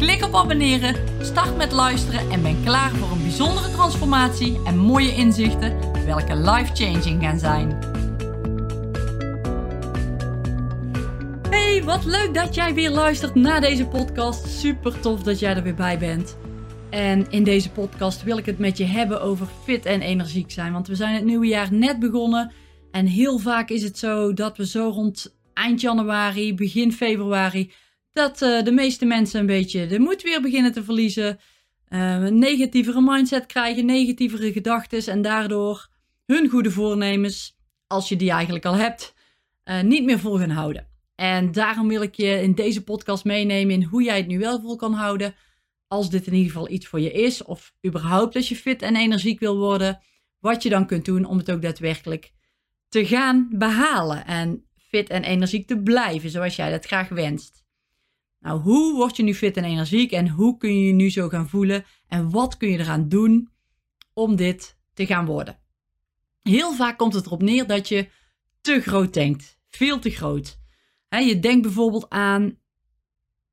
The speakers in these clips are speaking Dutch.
Klik op abonneren, start met luisteren en ben klaar voor een bijzondere transformatie en mooie inzichten, welke life-changing gaan zijn. Hey, wat leuk dat jij weer luistert naar deze podcast. Super tof dat jij er weer bij bent. En in deze podcast wil ik het met je hebben over fit en energiek zijn. Want we zijn het nieuwe jaar net begonnen. En heel vaak is het zo dat we zo rond eind januari, begin februari dat uh, de meeste mensen een beetje de moed weer beginnen te verliezen. Uh, een negatievere mindset krijgen, negatievere gedachten en daardoor hun goede voornemens, als je die eigenlijk al hebt, uh, niet meer vol gaan houden. En daarom wil ik je in deze podcast meenemen in hoe jij het nu wel vol kan houden. Als dit in ieder geval iets voor je is, of überhaupt als je fit en energiek wil worden, wat je dan kunt doen om het ook daadwerkelijk te gaan behalen. En fit en energiek te blijven zoals jij dat graag wenst. Nou, hoe word je nu fit en energiek en hoe kun je je nu zo gaan voelen en wat kun je eraan doen om dit te gaan worden? Heel vaak komt het erop neer dat je te groot denkt, veel te groot. je denkt bijvoorbeeld aan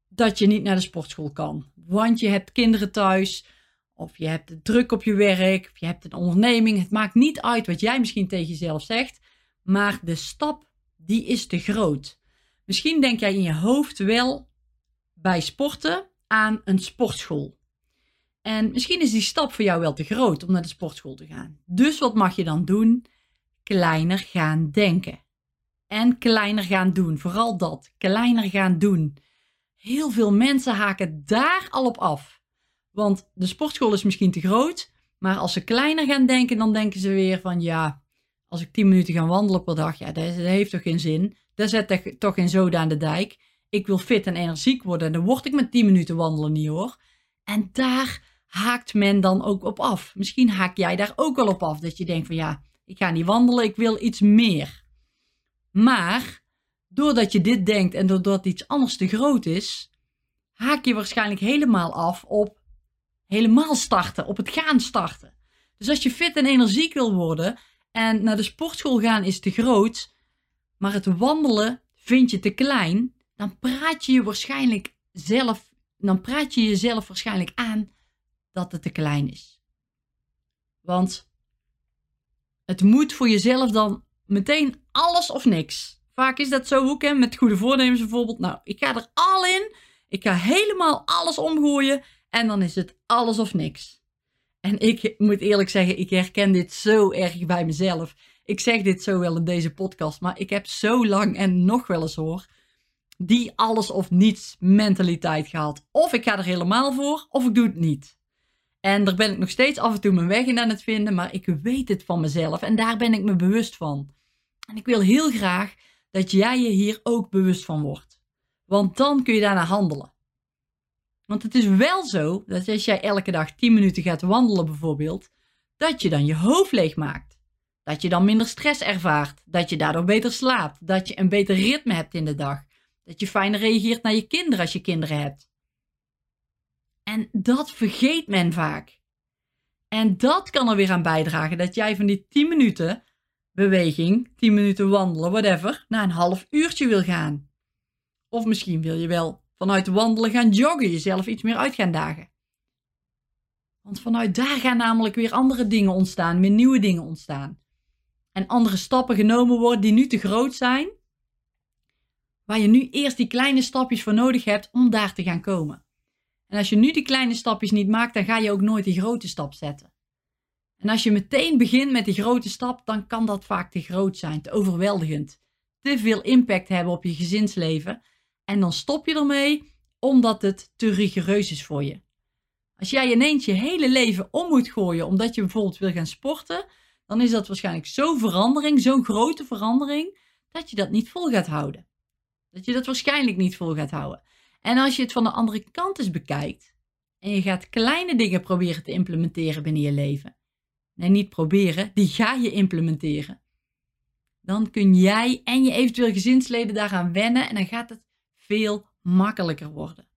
dat je niet naar de sportschool kan, want je hebt kinderen thuis, of je hebt druk op je werk, of je hebt een onderneming. Het maakt niet uit wat jij misschien tegen jezelf zegt, maar de stap die is te groot. Misschien denk jij in je hoofd wel bij sporten aan een sportschool. En misschien is die stap voor jou wel te groot om naar de sportschool te gaan. Dus wat mag je dan doen? Kleiner gaan denken. En kleiner gaan doen. Vooral dat. Kleiner gaan doen. Heel veel mensen haken daar al op af. Want de sportschool is misschien te groot. Maar als ze kleiner gaan denken, dan denken ze weer van ja, als ik 10 minuten ga wandelen per dag, ja, dat, heeft toch geen zin. Dat zet toch geen zoden aan de dijk ik wil fit en energiek worden. Dan word ik met 10 minuten wandelen niet hoor. En daar haakt men dan ook op af. Misschien haak jij daar ook wel op af. Dat je denkt van ja, ik ga niet wandelen, ik wil iets meer. Maar doordat je dit denkt en doordat iets anders te groot is, haak je waarschijnlijk helemaal af op helemaal starten, op het gaan starten. Dus als je fit en energiek wil worden en naar de sportschool gaan is te groot, maar het wandelen vind je te klein, dan praat je je waarschijnlijk zelf, dan praat je jezelf waarschijnlijk aan dat het te klein is. Want het moet voor jezelf dan meteen alles of niks. Vaak is dat zo ook, hè, met goede voornemens bijvoorbeeld. Nou, ik ga er al in. Ik ga helemaal alles omgooien. En dan is het alles of niks. En ik moet eerlijk zeggen, ik herken dit zo erg bij mezelf. Ik zeg dit zo wel in deze podcast, maar ik heb zo lang en nog wel eens hoor die alles of niets mentaliteit gehad. Of ik ga er helemaal voor, of ik doe het niet. En daar ben ik nog steeds af en toe mijn weg in aan het vinden, maar ik weet het van mezelf en daar ben ik me bewust van. En ik wil heel graag dat jij je hier ook bewust van wordt. Want dan kun je daarna handelen. Want het is wel zo dat als jij elke dag 10 minuten gaat wandelen bijvoorbeeld, dat je dan je hoofd leeg maakt. Dat je dan minder stress ervaart, dat je daardoor beter slaapt, dat je een beter ritme hebt in de dag. Dat je fijner reageert naar je kinderen als je kinderen hebt. En dat vergeet men vaak. En dat kan er weer aan bijdragen dat jij van die 10 minuten beweging, 10 minuten wandelen, whatever, naar een half uurtje wil gaan. Of misschien wil je wel vanuit wandelen gaan joggen, jezelf iets meer uit gaan dagen. Want vanuit daar gaan namelijk weer andere dingen ontstaan, weer nieuwe dingen ontstaan. En andere stappen genomen worden die nu te groot zijn, waar je nu eerst die kleine stapjes voor nodig hebt om daar te gaan komen. En als je nu die kleine stapjes niet maakt, dan ga je ook nooit die grote stap zetten. En als je meteen begint met die grote stap, dan kan dat vaak te groot zijn, te overweldigend, te veel impact hebben op je gezinsleven. En dan stop je ermee omdat het te rigoureus is voor je. Als jij ineens je hele leven om moet gooien omdat je bijvoorbeeld wil gaan sporten, dan is dat waarschijnlijk zo'n verandering, zo'n grote verandering, dat je dat niet vol gaat houden. Dat je dat waarschijnlijk niet vol gaat houden. En als je het van de andere kant eens bekijkt, en je gaat kleine dingen proberen te implementeren binnen je leven. Nee, niet proberen, die ga je implementeren. Dan kun jij en je eventueel gezinsleden daaraan wennen en dan gaat het veel makkelijker worden.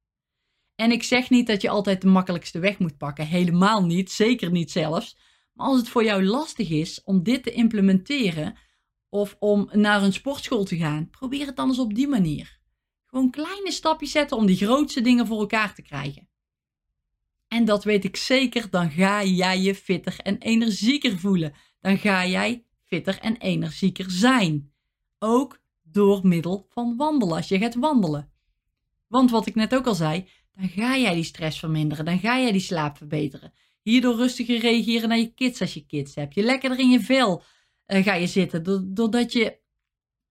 En ik zeg niet dat je altijd de makkelijkste weg moet pakken, helemaal niet, zeker niet zelfs. Maar als het voor jou lastig is om dit te implementeren of om naar een sportschool te gaan, probeer het dan eens op die manier. Gewoon kleine stapjes zetten om die grootste dingen voor elkaar te krijgen. En dat weet ik zeker, dan ga jij je fitter en energieker voelen. Dan ga jij fitter en energieker zijn. Ook door middel van wandelen, als je gaat wandelen. Want wat ik net ook al zei, dan ga jij die stress verminderen, dan ga jij die slaap verbeteren. Hierdoor rustiger reageren naar je kids als je kids hebt. Je lekkerder in je vel uh, ga je zitten, doordat je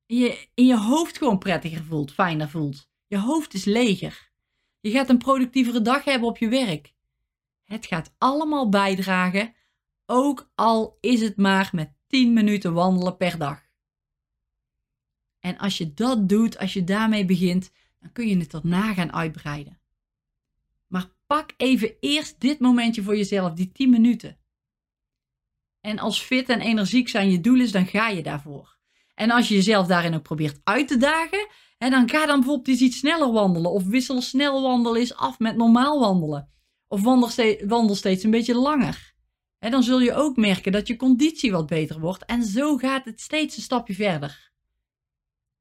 je in je hoofd gewoon prettiger voelt, fijner voelt. Je hoofd is leger. Je gaat een productievere dag hebben op je werk. Het gaat allemaal bijdragen, ook al is het maar met 10 minuten wandelen per dag. En als je dat doet, als je daarmee begint, dan kun je het daarna gaan uitbreiden. Maar pak even eerst dit momentje voor jezelf, die 10 minuten. En als fit en energiek zijn je doel is, dan ga je daarvoor. En als je jezelf daarin ook probeert uit te dagen, hè, dan ga dan bijvoorbeeld eens iets sneller wandelen. Of wissel snel wandelen eens af met normaal wandelen. Of wandel steeds, wandel steeds een beetje langer. Hè, dan zul je ook merken dat je conditie wat beter wordt. En zo gaat het steeds een stapje verder.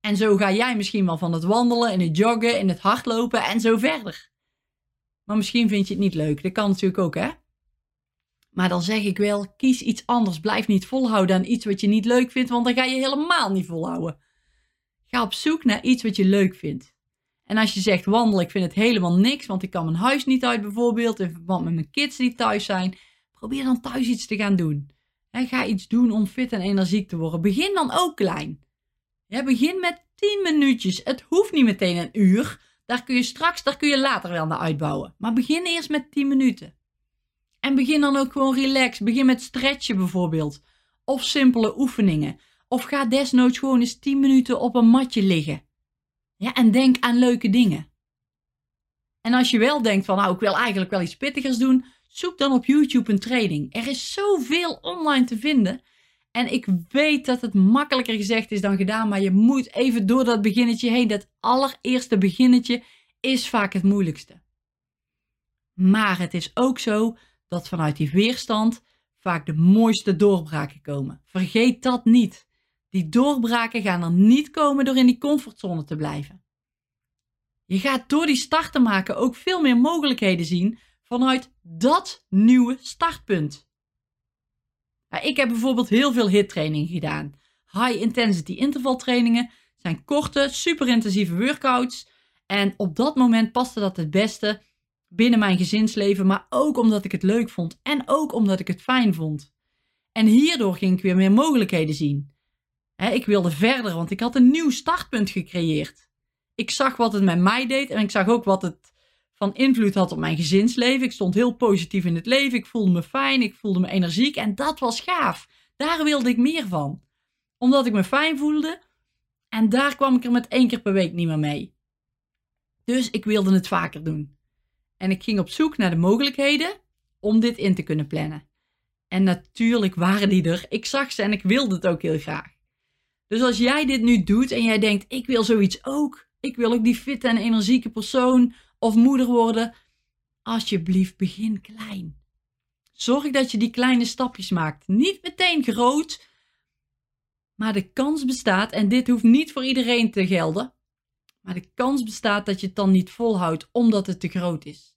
En zo ga jij misschien wel van het wandelen, in het joggen, in het hardlopen en zo verder. Maar misschien vind je het niet leuk. Dat kan natuurlijk ook, hè? Maar dan zeg ik wel, kies iets anders. Blijf niet volhouden aan iets wat je niet leuk vindt, want dan ga je helemaal niet volhouden. Ga op zoek naar iets wat je leuk vindt. En als je zegt wandelen, ik vind het helemaal niks, want ik kan mijn huis niet uit bijvoorbeeld, in verband met mijn kids die thuis zijn, probeer dan thuis iets te gaan doen. En ga iets doen om fit en energiek te worden. Begin dan ook klein. Ja, begin met 10 minuutjes. Het hoeft niet meteen een uur. Daar kun je straks, daar kun je later wel naar uitbouwen. Maar begin eerst met 10 minuten. En begin dan ook gewoon relax. Begin met stretchen bijvoorbeeld. Of simpele oefeningen. Of ga desnoods gewoon eens 10 minuten op een matje liggen. Ja, en denk aan leuke dingen. En als je wel denkt van nou, ik wil eigenlijk wel iets pittigers doen, zoek dan op YouTube een training. Er is zoveel online te vinden. En ik weet dat het makkelijker gezegd is dan gedaan, maar je moet even door dat beginnetje heen. Dat allereerste beginnetje is vaak het moeilijkste. Maar het is ook zo dat vanuit die weerstand vaak de mooiste doorbraken komen. Vergeet dat niet. Die doorbraken gaan er niet komen door in die comfortzone te blijven. Je gaat door die start te maken ook veel meer mogelijkheden zien vanuit dat nieuwe startpunt. ik heb bijvoorbeeld heel veel HIT-trainingen gedaan. High intensity intervaltrainingen zijn korte, super intensieve workouts. En op dat moment paste dat het beste binnen mijn gezinsleven, maar ook omdat ik het leuk vond en ook omdat ik het fijn vond. En hierdoor ging ik weer meer mogelijkheden zien. ik wilde verder, want ik had een nieuw startpunt gecreëerd. Ik zag wat het met mij deed en ik zag ook wat het van invloed had op mijn gezinsleven. Ik stond heel positief in het leven, ik voelde me fijn, ik voelde me energiek en dat was gaaf. Daar wilde ik meer van. Omdat ik me fijn voelde en daar kwam ik er met één keer per week niet meer mee. Dus ik wilde het vaker doen. En ik ging op zoek naar de mogelijkheden om dit in te kunnen plannen. En natuurlijk waren die er. Ik zag ze en ik wilde het ook heel graag. Dus als jij dit nu doet en jij denkt: ik wil zoiets ook. Ik wil ook die fitte en energieke persoon of moeder worden. Alsjeblieft, begin klein. Zorg dat je die kleine stapjes maakt. Niet meteen groot. Maar de kans bestaat, en dit hoeft niet voor iedereen te gelden. Maar de kans bestaat dat je het dan niet volhoudt omdat het te groot is.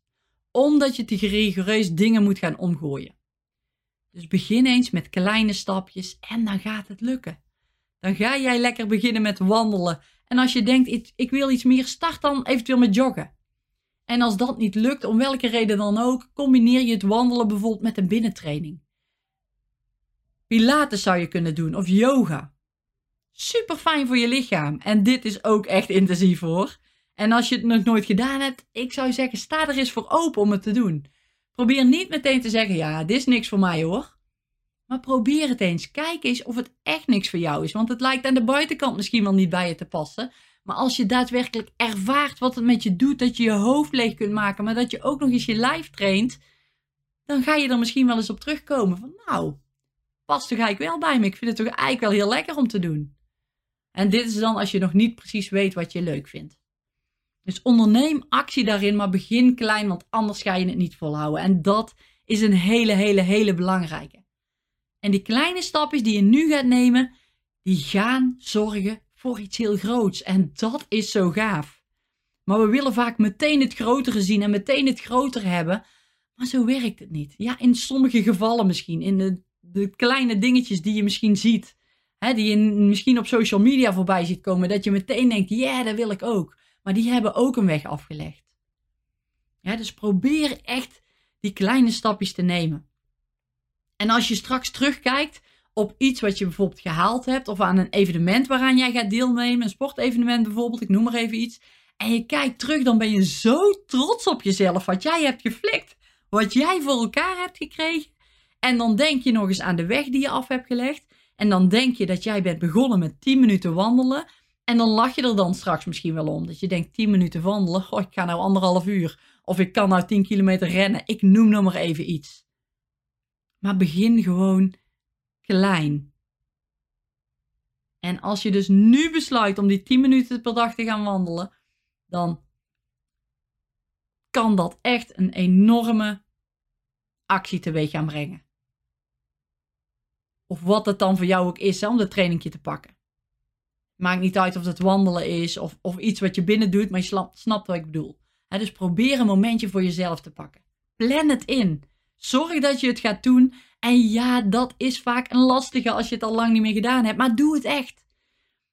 Omdat je te rigoureus dingen moet gaan omgooien. Dus begin eens met kleine stapjes en dan gaat het lukken. Dan ga jij lekker beginnen met wandelen. En als je denkt, ik wil iets meer, start dan eventueel met joggen. En als dat niet lukt, om welke reden dan ook, combineer je het wandelen bijvoorbeeld met een binnentraining. Pilates zou je kunnen doen of yoga super fijn voor je lichaam. En dit is ook echt intensief hoor. En als je het nog nooit gedaan hebt, ik zou zeggen, sta er eens voor open om het te doen. Probeer niet meteen te zeggen, ja, dit is niks voor mij hoor. Maar probeer het eens. Kijk eens of het echt niks voor jou is. Want het lijkt aan de buitenkant misschien wel niet bij je te passen. Maar als je daadwerkelijk ervaart wat het met je doet, dat je je hoofd leeg kunt maken, maar dat je ook nog eens je lijf traint, dan ga je er misschien wel eens op terugkomen van nou, past toch eigenlijk wel bij me. Ik vind het toch eigenlijk wel heel lekker om te doen. En dit is dan als je nog niet precies weet wat je leuk vindt. Dus onderneem actie daarin, maar begin klein, want anders ga je het niet volhouden. En dat is een hele, hele, hele belangrijke. En die kleine stapjes die je nu gaat nemen, die gaan zorgen voor iets heel groots. En dat is zo gaaf. Maar we willen vaak meteen het grotere zien en meteen het groter hebben. Maar zo werkt het niet. Ja, in sommige gevallen misschien. In de, de kleine dingetjes die je misschien ziet. Die je misschien op social media voorbij ziet komen. Dat je meteen denkt, ja, dat wil ik ook. Maar die hebben ook een weg afgelegd. Dus probeer echt die kleine stapjes te nemen. En als je straks terugkijkt op iets wat je bijvoorbeeld gehaald hebt, of aan een evenement waaraan jij gaat deelnemen, een sportevenement bijvoorbeeld, ik noem maar even iets, en je kijkt terug, dan ben je zo trots op jezelf, wat jij hebt geflikt, wat jij voor elkaar hebt gekregen. En dan denk je nog eens aan de weg die je af hebt gelegd. En dan denk je dat jij bent begonnen met 10 minuten wandelen. En dan lach je er dan straks misschien wel om. Dat je denkt 10 minuten wandelen, oh, ik ga nou anderhalf uur. Of ik kan nou 10 kilometer rennen. Ik noem nog maar even iets. Maar begin gewoon klein. En als je dus nu besluit om die 10 minuten per dag te gaan wandelen, dan kan dat echt een enorme actie teweeg gaan brengen. Of wat het dan voor jou ook is om dat trainingje te pakken. Maakt niet uit of het wandelen is of, of iets wat je binnen doet, maar je snapt wat ik bedoel. dus probeer een momentje voor jezelf te pakken. Plan het in. Zorg dat je het gaat doen. En ja, dat is vaak een lastige als je het al lang niet meer gedaan hebt, maar doe het echt.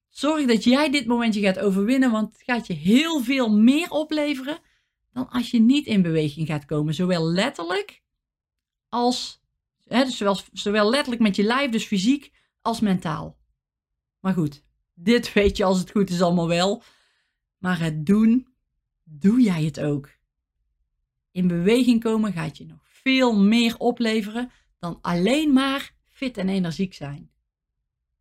Zorg dat jij dit momentje gaat overwinnen, want het gaat je heel veel meer opleveren dan als je niet in beweging gaat komen. Zowel letterlijk als, dus zowel, zowel letterlijk met je lijf, dus fysiek, als mentaal. Maar goed, dit weet je als het goed is allemaal wel. Maar het doen, doe jij het ook. In beweging komen gaat je nog veel meer opleveren dan alleen maar fit en energiek zijn.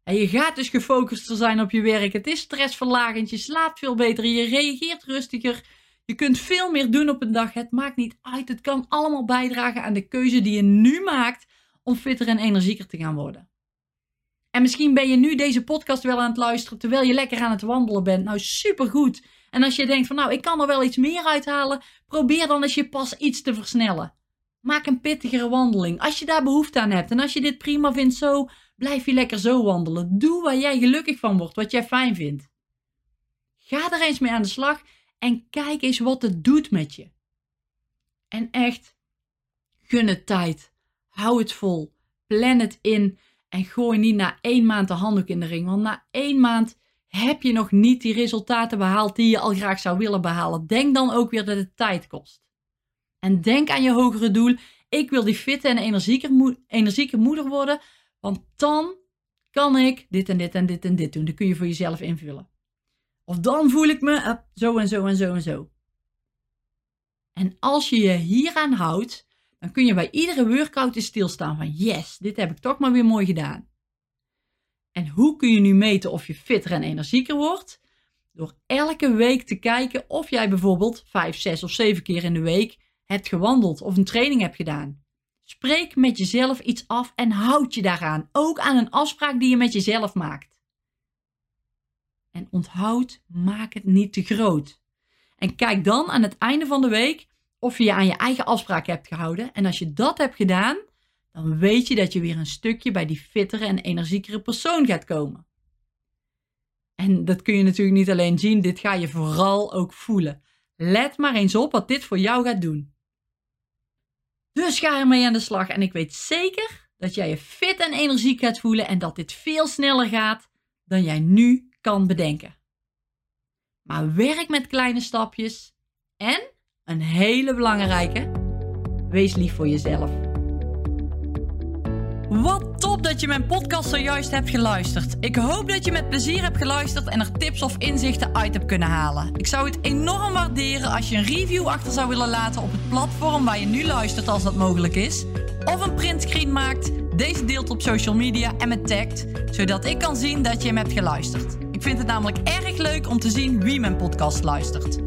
En je gaat dus gefocuster zijn op je werk. Het is stressverlagend. Je slaapt veel beter. Je reageert rustiger. Je kunt veel meer doen op een dag. Het maakt niet uit. Het kan allemaal bijdragen aan de keuze die je nu maakt om fitter en energieker te gaan worden. En misschien ben je nu deze podcast wel aan het luisteren terwijl je lekker aan het wandelen bent. Nou, supergoed. En als je denkt van nou, ik kan er wel iets meer uithalen, probeer dan eens je pas iets te versnellen. Maak een pittigere wandeling. Als je daar behoefte aan hebt en als je dit prima vindt zo, blijf je lekker zo wandelen. Doe waar jij gelukkig van wordt, wat jij fijn vindt. Ga er eens mee aan de slag en kijk eens wat het doet met je. En echt, gun het tijd. Hou het vol. Plan het in. En gooi niet na één maand de handdoek in de ring. Want na één maand heb je nog niet die resultaten behaald die je al graag zou willen behalen. Denk dan ook weer dat het tijd kost. En denk aan je hogere doel. Ik wil die fitte en energieke, energieke moeder worden. Want dan kan ik dit en dit en dit en dit doen. Dat kun je voor jezelf invullen. Of dan voel ik me zo en zo en zo en zo. En als je je hieraan houdt, dan kun je bij iedere workout eens stilstaan van yes, dit heb ik toch maar weer mooi gedaan. En hoe kun je nu meten of je fitter en energieker wordt? Door elke week te kijken of jij bijvoorbeeld 5, 6 of 7 keer in de week hebt gewandeld of een training hebt gedaan. Spreek met jezelf iets af en houd je daaraan. Ook aan een afspraak die je met jezelf maakt. En onthoud, maak het niet te groot. En kijk dan aan het einde van de week of je je aan je eigen afspraak hebt gehouden. En als je dat hebt gedaan, dan weet je dat je weer een stukje bij die fittere en energiekere persoon gaat komen. En dat kun je natuurlijk niet alleen zien, dit ga je vooral ook voelen. Let maar eens op wat dit voor jou gaat doen. Dus ga ermee aan de slag en ik weet zeker dat jij je fit en energiek gaat voelen en dat dit veel sneller gaat dan jij nu kan bedenken. Maar werk met kleine stapjes en een hele belangrijke, wees lief voor jezelf. Wat top dat je mijn podcast zojuist hebt geluisterd. Ik hoop dat je met plezier hebt geluisterd en er tips of inzichten uit hebt kunnen halen. Ik zou het enorm waarderen als je een review achter zou willen laten op het platform waar je nu luistert als dat mogelijk is. Of een printscreen maakt, deze deelt op social media en me tagt, zodat ik kan zien dat je hem hebt geluisterd. Ik vind het namelijk erg leuk om te zien wie mijn podcast luistert.